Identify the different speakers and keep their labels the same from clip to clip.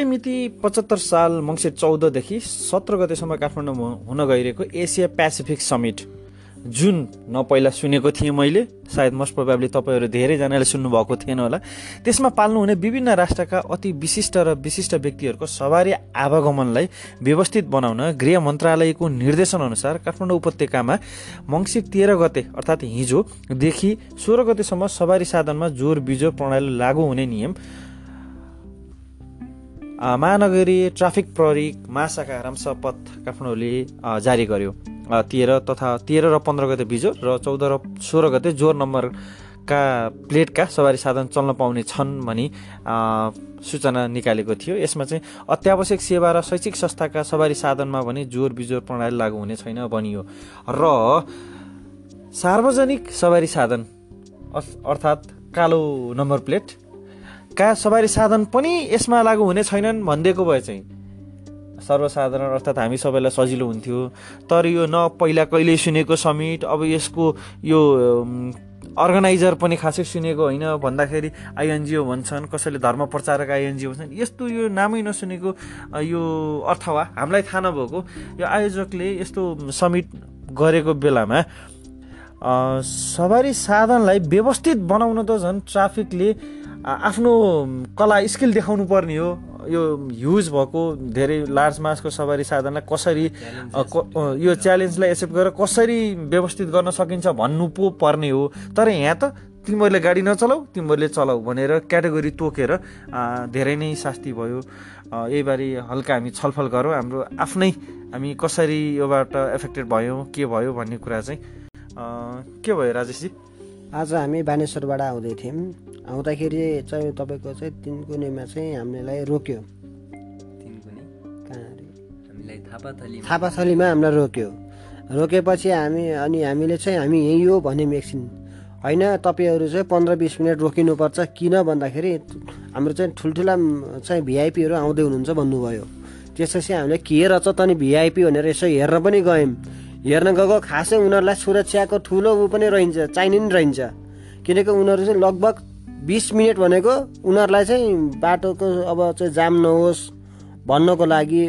Speaker 1: यही मिति पचहत्तर साल मङ्सिर चौधदेखि सत्र गतेसम्म काठमाडौँमा हुन गइरहेको एसिया पेसिफिक समिट। जुन न पहिला सुनेको थिएँ मैले सायद मोस्ट प्रोभाब्ली तपाईँहरू धेरैजनाले सुन्नुभएको थिएन होला। त्यसमा पाल्नुहुने विभिन्न राष्ट्रका अति विशिष्ट र विशिष्ट व्यक्तिहरूको सवारी आवागमनलाई व्यवस्थित बनाउन गृह मन्त्रालयको निर्देशनअनुसार काठमाडौँ उपत्यकामा मङ्सिर तेह्र गते अर्थात् हिजोदेखि सोह्र गतेसम्म सवारी साधनमा जोर बिजोर प्रणाली लागू हुने नियम महानगरीय ट्राफिक प्रहरी महाशाखा रामसपथ काठमाडौँले जारी गर्यो। तेह्र तथा तेह्र र पन्ध्र गते बिजोर र चौध र सोह्र गते जोर नम्बरका प्लेटका सवारी साधन चल्न पाउने छन् भनी सूचना निकालेको थियो। यसमा चाहिँ अत्यावश्यक सेवा र शैक्षिक संस्थाका सवारी साधनमा भने जोर बिजोर प्रणाली लागू हुने छैन भनियो। र सार्वजनिक सवारी साधन अर्थात् कालो नम्बर प्लेट का सवारी साधन पनि यसमा लागू हुने छैनन् भनिदिएको भए चाहिँ। सर्वसाधारण अर्थात् हामी सबैलाई सजिलो हुन्थ्यो। तर यो न पहिला कहिले सुनेको समिट अब यसको यो अर्गनाइजर पनि खासै सुनेको होइन। भन्दाखेरि आइएनजिओ भन्छन् कसैले धर्म प्रचारक आइएनजिओ भन्छन् यस्तो यो नामै नसुनेको यो अथवा हामीलाई थाहा नभएको। यो आयोजकले यस्तो समिट गरेको बेलामा सवारी साधनलाई व्यवस्थित बनाउन त झन् ट्राफिकले आफ्नो कला स्किल देखाउनु पर्ने हो। यो युज भएको धेरै लार्ज मासको सवारी साधनलाई कसरी यो च्यालेन्जलाई एक्सेप्ट गरेर कसरी व्यवस्थित गर्न सकिन्छ भन्नु पो पर्ने हो। तर यहाँ त तिमीहरूले गाडी नचलाऊ तिमीहरूले चलाऊ भनेर क्याटेगोरी तोकेर धेरै नै शास्ति भयो। यहीबारे हल्का हामी छलफल गरौँ। हाम्रो आफ्नै हामी कसरी योबाट एफेक्टेड भयौँ के भयो भन्ने कुरा चाहिँ के भयो राजेशजी?
Speaker 2: आज हामी बानेश्वरबाट आउँदै थियौँ। आउँदाखेरि चाहिँ तपाईँको चाहिँ तिनकुनेमा चाहिँ हामीलाई रोक्यो। थापाथलीमा। हामीलाई रोक्यो। रोकेपछि हामी अनि हामीले चाहिँ हामी यहीँ हो भन्यौँ एकछिन होइन तपाईँहरू चाहिँ पन्ध्र बिस मिनट रोकिनुपर्छ किन भन्दाखेरि हाम्रो चाहिँ ठुल्ठुला चाहिँ भिआइपीहरू आउँदै हुनुहुन्छ भन्नुभयो। त्यसपछि हामीले के रहेछ त नि भिआइपी भनेर यसो हेर्न पनि गयौँ। हेर्न गएको खासै उनीहरूलाई सुरक्षाको ठुलो ऊ पनि रहन्छ चाहिने पनि रहन्छ। किनकि उनीहरू चाहिँ लगभग बिस मिनट भनेको उनीहरूलाई चाहिँ बाटोको अब चाहिँ जाम नहोस् भन्नको लागि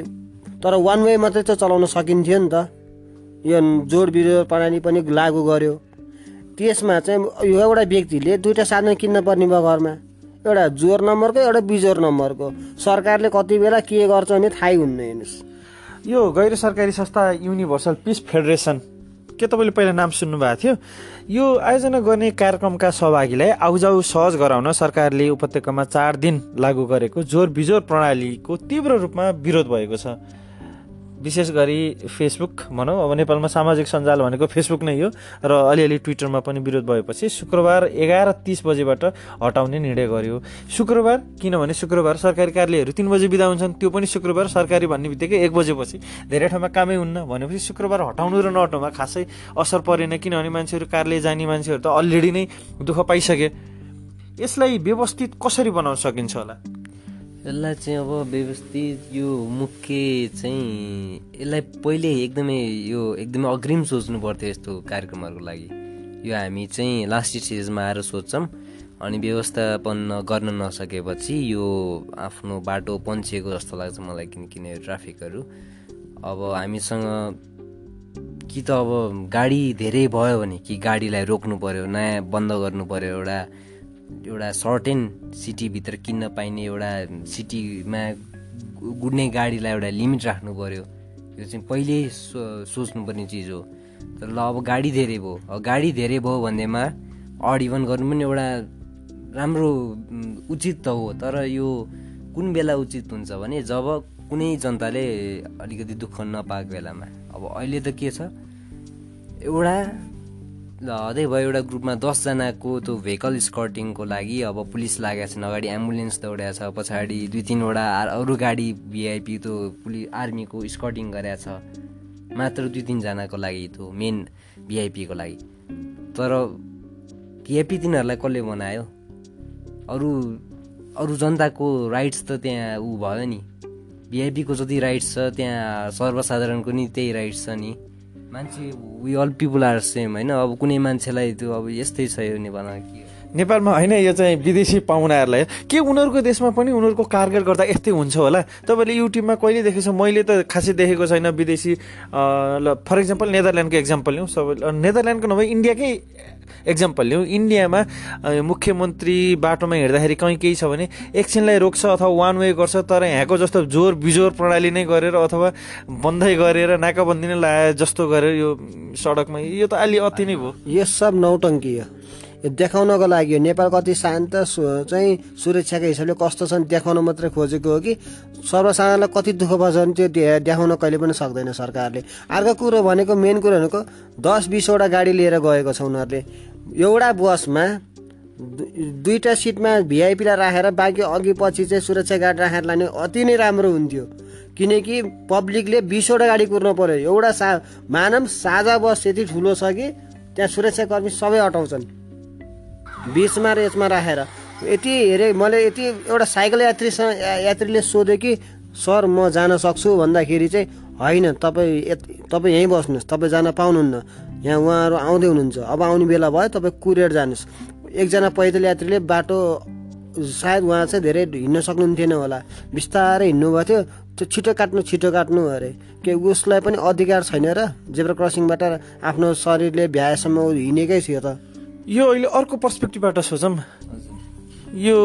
Speaker 2: तर वान वे मात्रै चाहिँ चलाउन सकिन्थ्यो नि त। यो जोड बिजोड प्रणाली पनि लागु गर्यो। त्यसमा चाहिँ यो एउटा व्यक्तिले दुइटा साधन किन्न पर्ने भयो घरमा। एउटा जोर नम्बरको एउटा बिजोर नम्बरको। सरकारले कति बेला के गर्छ भने थाहै हुन्न हेर्नुहोस्।
Speaker 1: यो गैर सरकारी संस्था युनिभर्सल पिस फेडरेसन के तपाईँले पहिला नाम सुन्नुभएको थियो? यो आयोजना गर्ने कार्यक्रमका सहभागीलाई आउजाउ सहज गराउन सरकारले उपत्यकामा चार दिन लागू गरेको जोर बिजोर प्रणालीको तीव्र रूपमा विरोध भएको छ। विशेष गरी फेसबुक भनौँ अब नेपालमा सामाजिक सञ्जाल भनेको फेसबुक नै हो र अलिअलि ट्विटरमा पनि विरोध भएपछि शुक्रबार एघार तिस बजेबाट हटाउने निर्णय गर्यो। शुक्रबार? किनभने शुक्रबार सरकारी कार्यालयहरू तिन बजे बिदा हुन्छन् त्यो पनि शुक्रबार सरकारी भन्ने बित्तिकै एक बजेपछि। धेरै ठाउँमा कामै हुन्न भनेपछि शुक्रबार हटाउनु र नहटाउमा खासै असर परेन किनभने मान्छेहरू कार्यालय जाने मान्छेहरू त अलरेडी नै दुःख पाइसके। यसलाई व्यवस्थित कसरी बनाउन सकिन्छ होला?
Speaker 3: यसलाई चाहिँ अब व्यवस्थित यो मुख्य चाहिँ यसलाई पहिले एकदमै यो एकदमै अग्रिम सोच्नु पर्थ्यो यस्तो कार्यक्रमहरूको लागि। यो हामी चाहिँ लास्ट स्टेजमा आएर सोध्छौँ अनि व्यवस्थापन गर्न नसकेपछि यो आफ्नो बाटो पन्छिएको जस्तो लाग्छ मलाई किनकिन ट्राफिकहरू अब हामीसँग कि त अब गाडी धेरै भयो भने कि गाडीलाई रोक्नु पऱ्यो नयाँ बन्द गर्नु पऱ्यो एउटा एउटा सर्टेन सिटीभित्र किन्न पाइने एउटा सिटीमा गुड्ने गाडीलाई एउटा लिमिट राख्नु पऱ्यो यो चाहिँ पहिल्यै सो सोच्नुपर्ने चिज हो। तर ल अब गाडी धेरै भयो। गाडी धेरै भयो भन्दैमा अड इभन गर्नु पनि एउटा राम्रो उचित त हो। तर यो कुन बेला उचित हुन्छ भने जब कुनै जनताले अलिकति दुःख नपाएको बेलामा। अब अहिले त के छ? एउटा हदै भयो एउटा ग्रुपमा दसजनाको त्यो भेहिकल स्कर्टिङको लागि अब पुलिस लागेको छन्। अगाडि एम्बुलेन्स दौडिएको छ पछाडि दुई तिनवटा अरू गाडी भिआइपी त्यो पुलिस आर्मीको स्कर्टिङ गरेको छ। मात्र दुई तिनजनाको लागि त्यो मेन भिआइपीको लागि। तर भिआइपी तिनीहरूलाई कसले बनायो? अरू अरू जनताको राइट्स त त्यहाँ ऊ भयो नि। भिआइपीको जति राइट्स छ त्यहाँ सर्वसाधारणको नि त्यही राइट्स छ नि। मान्छे we all people are same होइन? अब कुनै मान्छेलाई त्यो अब यस्तै छ यो नेपालमा के
Speaker 1: नेपालमा होइन यो चाहिँ विदेशी पाहुनाहरूलाई। के उनीहरूको देशमा पनि उनीहरूको कारगेल गर्दा यस्तै हुन्छ होला? तपाईँले युट्युबमा कहिले देखेको छ? मैले त खासै देखेको छैन विदेशी ल फर इक्जाम्पल नेदरल्यान्डको इक्जाम्पल लिउँ। सबै नेदरल्यान्डको नभए इन्डियाकै इक्जाम्पल लिउँ। इन्डियामा मुख्यमन्त्री बाटोमा हिँड्दाखेरि कहीँ केही छ भने एकछिनलाई रोक्छ अथवा वान वे गर्छ तर यहाँको जस्तो जोर बिजोर प्रणाली नै गरेर अथवा बन्दै गरेर नाकाबन्दी नै लाए जस्तो गरेर यो सडकमा। यो त अलि अति नै भयो।
Speaker 2: यो सब नौटङ्की देखाउनको लागि नेपाल कति शान्त चाहिँ सुरक्षाको हिसाबले कस्तो छन् देखाउन मात्रै खोजेको हो कि सर्वसाधारणलाई कति दुःख पर्छ भने त्यो देखाउन कहिले पनि सक्दैन सरकारले। अर्को कुरो भनेको मेन कुरो भनेको दस बिसवटा गाडी लिएर गएको छ उनीहरूले। एउटा बसमा दुईवटा सिटमा भिआइपीलाई राखेर बाँकी अघि पछि चाहिँ सुरक्षा गार्ड राखेर लाने अति नै राम्रो हुन्थ्यो। किनकि पब्लिकले बिसवटा गाडी कुर्नु पर्यो। एउटा सा मानव साझा बस यति ठुलो छ कि त्यहाँ सुरक्षाकर्मी सबै अटाउँछन्। बिचमा र यसमा राखेर। यति हेरे मैले यति एउटा साइकल यात्रीसँग यात्रीले सोध्यो कि सर म जान सक्छु भन्दाखेरि चाहिँ होइन तपाईँ तपाईँ यहीँ बस्नुहोस् तपाईँ जान पाउनुहुन्न। यहाँ उहाँहरू आउँदै हुनुहुन्छ। अब आउने बेला भयो तपाईँ कुरियर जानुहोस्। एकजना पैदल यात्रीले बाटो सायद उहाँ चाहिँ धेरै हिँड्न सक्नुहुन्थेन होला। बिस्तारै हिँड्नुभएको थियो। त्यो छिटो काट्नु छिटो काट्नु अरे। के उसलाई पनि अधिकार छैन र जेब्रा क्रसिङबाट आफ्नो शरीरले भ्याएसम्म हिँडेकै थियो त।
Speaker 1: यो अहिले अर्को पर्सपेक्टिभबाट सोचौँ। यो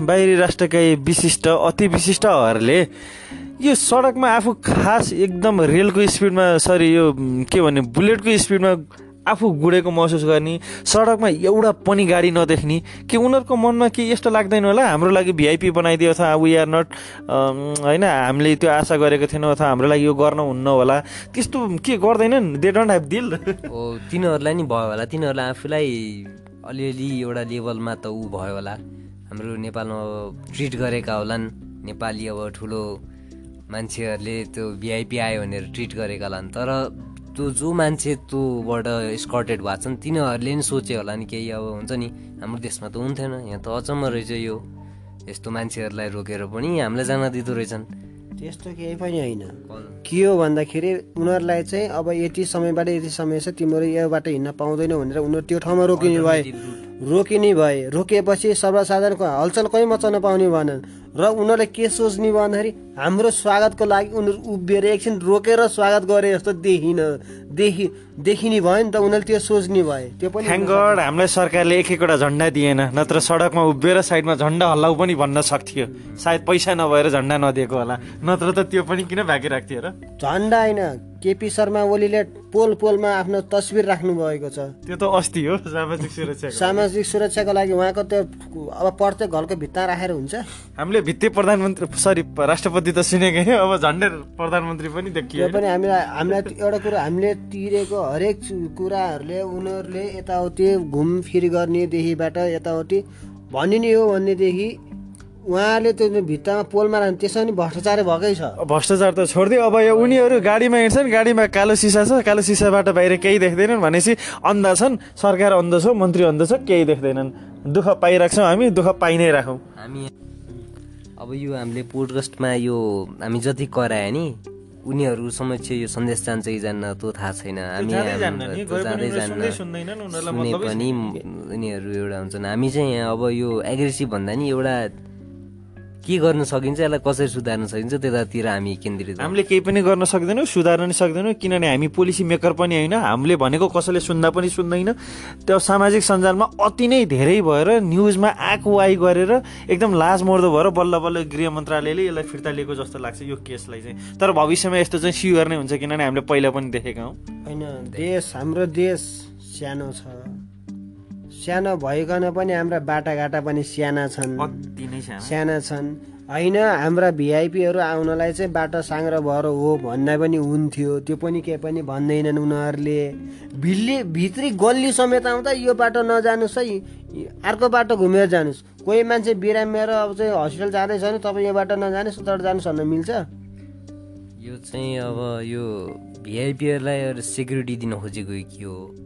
Speaker 1: बाहिरी राष्ट्रका विशिष्ट अति विशिष्टहरूले यो सडकमा आफू खास एकदम रेलको स्पिडमा सरी यो के भन्ने बुलेटको स्पिडमा आफू गुडेको महसुस गर्ने सडकमा एउटा पनि गाडी नदेख्ने कि उनीहरूको मनमा के यस्तो लाग्दैन होला? हाम्रो लागि भिआइपी बनाइदियो अथवा वी आर नट होइन हामीले त्यो आशा गरेको थिएनौँ अथवा हाम्रो लागि यो गर्न हुन्न होला। त्यस्तो के गर्दैनन्? दे डोन्ट हेभ दिल
Speaker 3: हो तिनीहरूलाई नि भयो होला। तिनीहरूलाई आफूलाई अलिअलि एउटा लेभलमा त ऊ भयो होला। हाम्रो नेपालमा ट्रिट गरेका होलान्। नेपाली अब ठुलो मान्छेहरूले त्यो भिआइपी आयो भनेर ट्रिट गरेका होलान्। तर त्यो जो मान्छे त्योबाट स्कर्टेड भएको छन् तिनीहरूले नि सोचे होला नि केही अब हुन्छ नि हाम्रो देशमा त हुन्थेन यहाँ त अचम्म रहेछ यो। यस्तो मान्छेहरूलाई रोकेर पनि हामीलाई जान दिँदो रहेछन्।
Speaker 2: त्यस्तो केही पनि होइन। के हो भन्दाखेरि उनीहरूलाई चाहिँ अब यति समयबाट यति समय छ तिमीहरू योबाट हिँड्न पाउँदैनौ भनेर उनीहरू त्यो ठाउँमा रोकिने भए। रोकिने भए रोकिएपछि सर्वसाधारणको हलचल कहीँ मचाउन पाउने भएनन्। र उनीहरूले के सोच्ने भन्दाखेरि हाम्रो स्वागतको लागि उनीहरू उभिएर एकछिन रोकेर स्वागत गरे जस्तो देखिन देखि देखिने भयो नि त उनीहरूले त्यो सोच्ने भए त्यो पनि
Speaker 1: थ्याङ्क गड हामीलाई सरकारले एक एकवटा झन्डा दिएन नत्र सडकमा उभिएर साइडमा झन्डा हल्लाउ पनि भन्न सक्थ्यो। सायद पैसा नभएर झन्डा नदिएको होला नत्र त त्यो पनि किन भागिरहेको थियो र?
Speaker 2: झन्डा होइन केपी शर्मा ओलीले पोल पोलमा आफ्नो तस्बिर राख्नु भएको छ।
Speaker 1: त्यो त अस्ति हो सामाजिक सुरक्षाको
Speaker 2: सामाजिक सुरक्षाको लागि उहाँको त्यो अब प्रत्येक घरको भित्ता राखेर हुन्छ।
Speaker 1: हामीले भित्ते प्रधानमन्त्री सरी राष्ट्रपति त सुनेकै हो अब झन्डै प्रधानमन्त्री पनि देखियो
Speaker 2: पनि हामीलाई हामीलाई एउटा कुरो हामीले तिरेको हरेक कुराहरूले उनीहरूले यताउति घुमफिर गर्नेदेखिबाट यताउति भनिने हो भन्नेदेखि उहाँले त्यो भित्तामा पोलमा राख्नु त्यसमा पनि भ्रष्टाचारै भएकै छ।
Speaker 1: भ्रष्टाचार त छोडिदियो अब यो उनीहरू गाडीमा हिँड्छन् गाडीमा कालो सिसा छ कालो सिसाबाट बाहिर केही देख्दैनन् भनेपछि अन्धा छन् सरकार अन्ध छ मन्त्री अन्ध छ केही देख्दैनन्। दुःख पाइरहेको छौँ हामी दुःख पाइ नै राखौँ।
Speaker 3: हामी अब यो हामीले पोडकास्टमा यो हामी जति करायो नि उनीहरू समक्ष यो सन्देश जान्छ कि जान्न त्यो थाहा छैन। हामी
Speaker 1: जाँदै जान्न
Speaker 3: सुने पनि उनीहरू एउटा हुन्छन्। हामी चाहिँ यहाँ अब यो एग्रेसिभ भन्दा नि एउटा के गर्न सकिन्छ? यसलाई कसरी सुधार्न सकिन्छ? त्यतातिर हामी केन्द्रित।
Speaker 1: हामीले केही पनि गर्न सक्दैनौँ सुधार्न नि सक्दैनौँ किनभने हामी पोलिसी मेकर पनि होइन। हामीले भनेको कसैले सुन्दा पनि सुन्दैन। त्यो सामाजिक सञ्जालमा अति नै धेरै भएर न्युजमा आएको वाइ गरेर एकदम लाज मर्दो भएर बल्ल बल्ल गृह मन्त्रालयले यसलाई फिर्ता लिएको जस्तो लाग्छ यो केसलाई चाहिँ। तर भविष्यमा यस्तो चाहिँ स्योर नै हुन्छ किनभने हामीले पहिला पनि देखेका हौँ।
Speaker 2: होइन देश हाम्रो देश सानो छ। सानो भइकन पनि हाम्रा बाटाघाटा पनि साना छन्।
Speaker 1: अति नै सानो।
Speaker 2: साना छन्। होइन हाम्रा भिआइपीहरू आउनलाई चाहिँ बाटो साङ्ग्रो भएर हो भन्दा पनि हुन्थ्यो। त्यो पनि केही पनि भन्दैनन् उनीहरूले। भिल्ली भित्री गल्ली समेत आउँदा यो बाटो नजानुहोस् है। अर्को बाटो घुमेर जानुहोस् कोही मान्छे बिरामेर अब चाहिँ हस्पिटल जाँदैछ भने तपाईँ यो बाटो नजानुहोस् उताबाट जानुहोस् भन्न मिल्छ।
Speaker 3: यो चाहिँ अब यो भिआइपीहरूलाई सेक्युरिटी दिन खोजेको कि हो?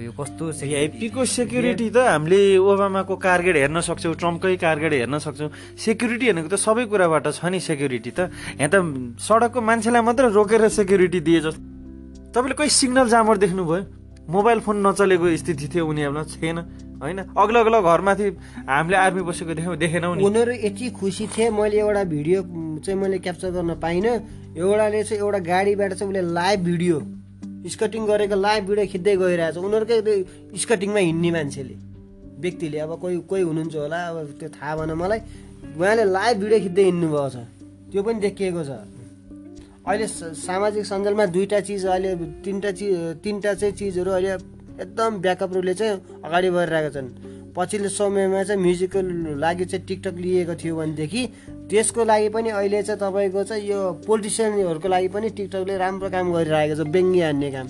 Speaker 3: यो कस्तो
Speaker 1: भिआइपीको सेक्युरिटी त हामीले ओबामाको कारगेट हेर्न सक्छौँ ट्रम्पकै कारगेट हेर्न सक्छौँ। सेक्युरिटी भनेको त सबै कुराबाट छ नि सेक्युरिटी त। यहाँ त सडकको मान्छेलाई मात्र रोकेर सेक्युरिटी दिए जस्तो तपाईँले कोही सिग्नल जामर देख्नुभयो? मोबाइल फोन नचलेको स्थिति थियो उनीहरूलाई छैन। होइन? अग्लो अग्लो घरमाथि हामीले आर्मी बसेको देख्यौँ देखेनौँ नि।
Speaker 2: उनीहरू यति खुसी थिए मैले एउटा भिडियो चाहिँ मैले क्याप्चर गर्न पाइनँ। एउटाले चाहिँ एउटा गाडीबाट चाहिँ उसले लाइभ भिडियो स्कटिङ गरेको लाइभ भिडियो खिच्दै गइरहेछ। उनीहरूकै त्यो स्कटिङमा हिँड्ने मान्छेले। व्यक्तिले। अब कोही कोही हुनुहुन्छ होला अब त्यो थाहा भएन मलाई। उहाँले लाइभ भिडियो खिच्दै हिँड्नु भएको छ। त्यो पनि देखिएको छ। अहिले सामाजिक सञ्जालमा दुईवटा चिज अहिले तिनवटा चिज तिनवटा चाहिँ चिजहरू अहिले एकदम ब्याकअप रूपले चाहिँ अगाडि बढिरहेका छन्। पछिल्लो समयमा चाहिँ म्युजिकल लागि चाहिँ टिकटक लिएको थियो भनेदेखि त्यसको लागि पनि अहिले चाहिँ तपाईँको चाहिँ यो पोलिटिसियनहरूको लागि पनि टिकटकले राम्रो काम गरिरहेको छ बेङ्गी हान्ने काम।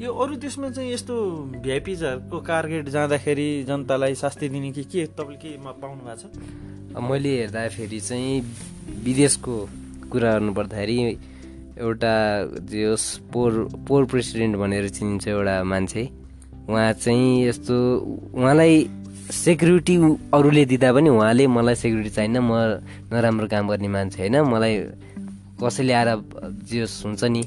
Speaker 1: यो अरू देशमा चाहिँ यस्तो भिआइपिजहरूको कारगेट जाँदाखेरि जनतालाई शास्ति दिने कि के तपाईँले के म पाउनु भएको छ?
Speaker 3: मैले हेर्दाखेरि चाहिँ विदेशको कुरा गर्नुपर्दाखेरि एउटा जो पोर पोर प्रेसिडेन्ट भनेर चिनिन्छ एउटा मान्छे। उहाँ चाहिँ यस्तो उहाँलाई सेक्युरिटी अरूले दिँदा पनि उहाँले मलाई सेक्युरिटी चाहिन्न म नराम्रो काम गर्ने मान्छे होइन। मलाई कसैले आएर जे हुन्छ नि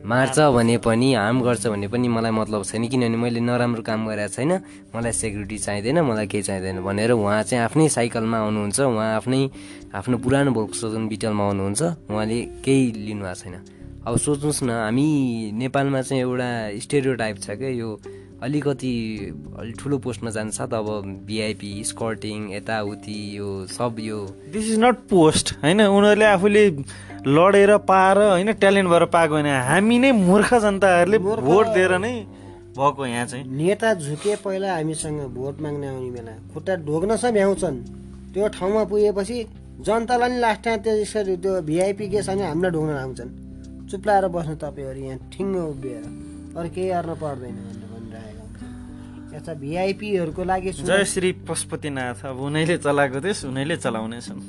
Speaker 3: मार्छ भने पनि हार्म गर्छ भने पनि मलाई मतलब छैन। किनभने मैले नराम्रो काम गरेको छैन मलाई सेक्युरिटी चाहिँदैन मलाई केही चाहिँदैन भनेर उहाँ चाहिँ आफ्नै साइकलमा आउनुहुन्छ। उहाँ आफ्नै आफ्नो पुरानो भोक्सवागन बिटलमा आउनुहुन्छ। उहाँले केही लिनुभएको छैन। अब सोच्नुहोस् न हामी नेपालमा चाहिँ एउटा स्टेरियो टाइप छ क्या यो अलिकति अलिक ठुलो पोस्टमा जान्छ त अब भिआइपी स्कर्टिङ यताउति यो सब यो।
Speaker 1: दिस इज नट पोस्ट होइन? उनीहरूले आफूले लडेर पाएर होइन ट्यालेन्ट भएर पाएको होइन। हामी नै मूर्ख जनताहरूले भोट दिएर नै भएको यहाँ चाहिँ।
Speaker 2: नेता झुके पहिला हामीसँग भोट माग्ने आउने बेला खुट्टा ढोग्न सब भ्याउँछन् त्यो ठाउँमा पुगेपछि जनतालाई नि लास्ट टाइम त्यो यसरी त्यो भिआइपी के छ भने हामीलाई ढोग्न आउँछन् चुप्लाएर बस्नु तपाईँहरू यहाँ ठिङ्ग उभिएर। अरू केही गर्न पर्दैन। यता भिआइपीहरूको लागि
Speaker 1: जय श्री पशुपतिनाथ। अब उनीहरूले चलाएको थिएस् उनीहरूले चलाउनेछन्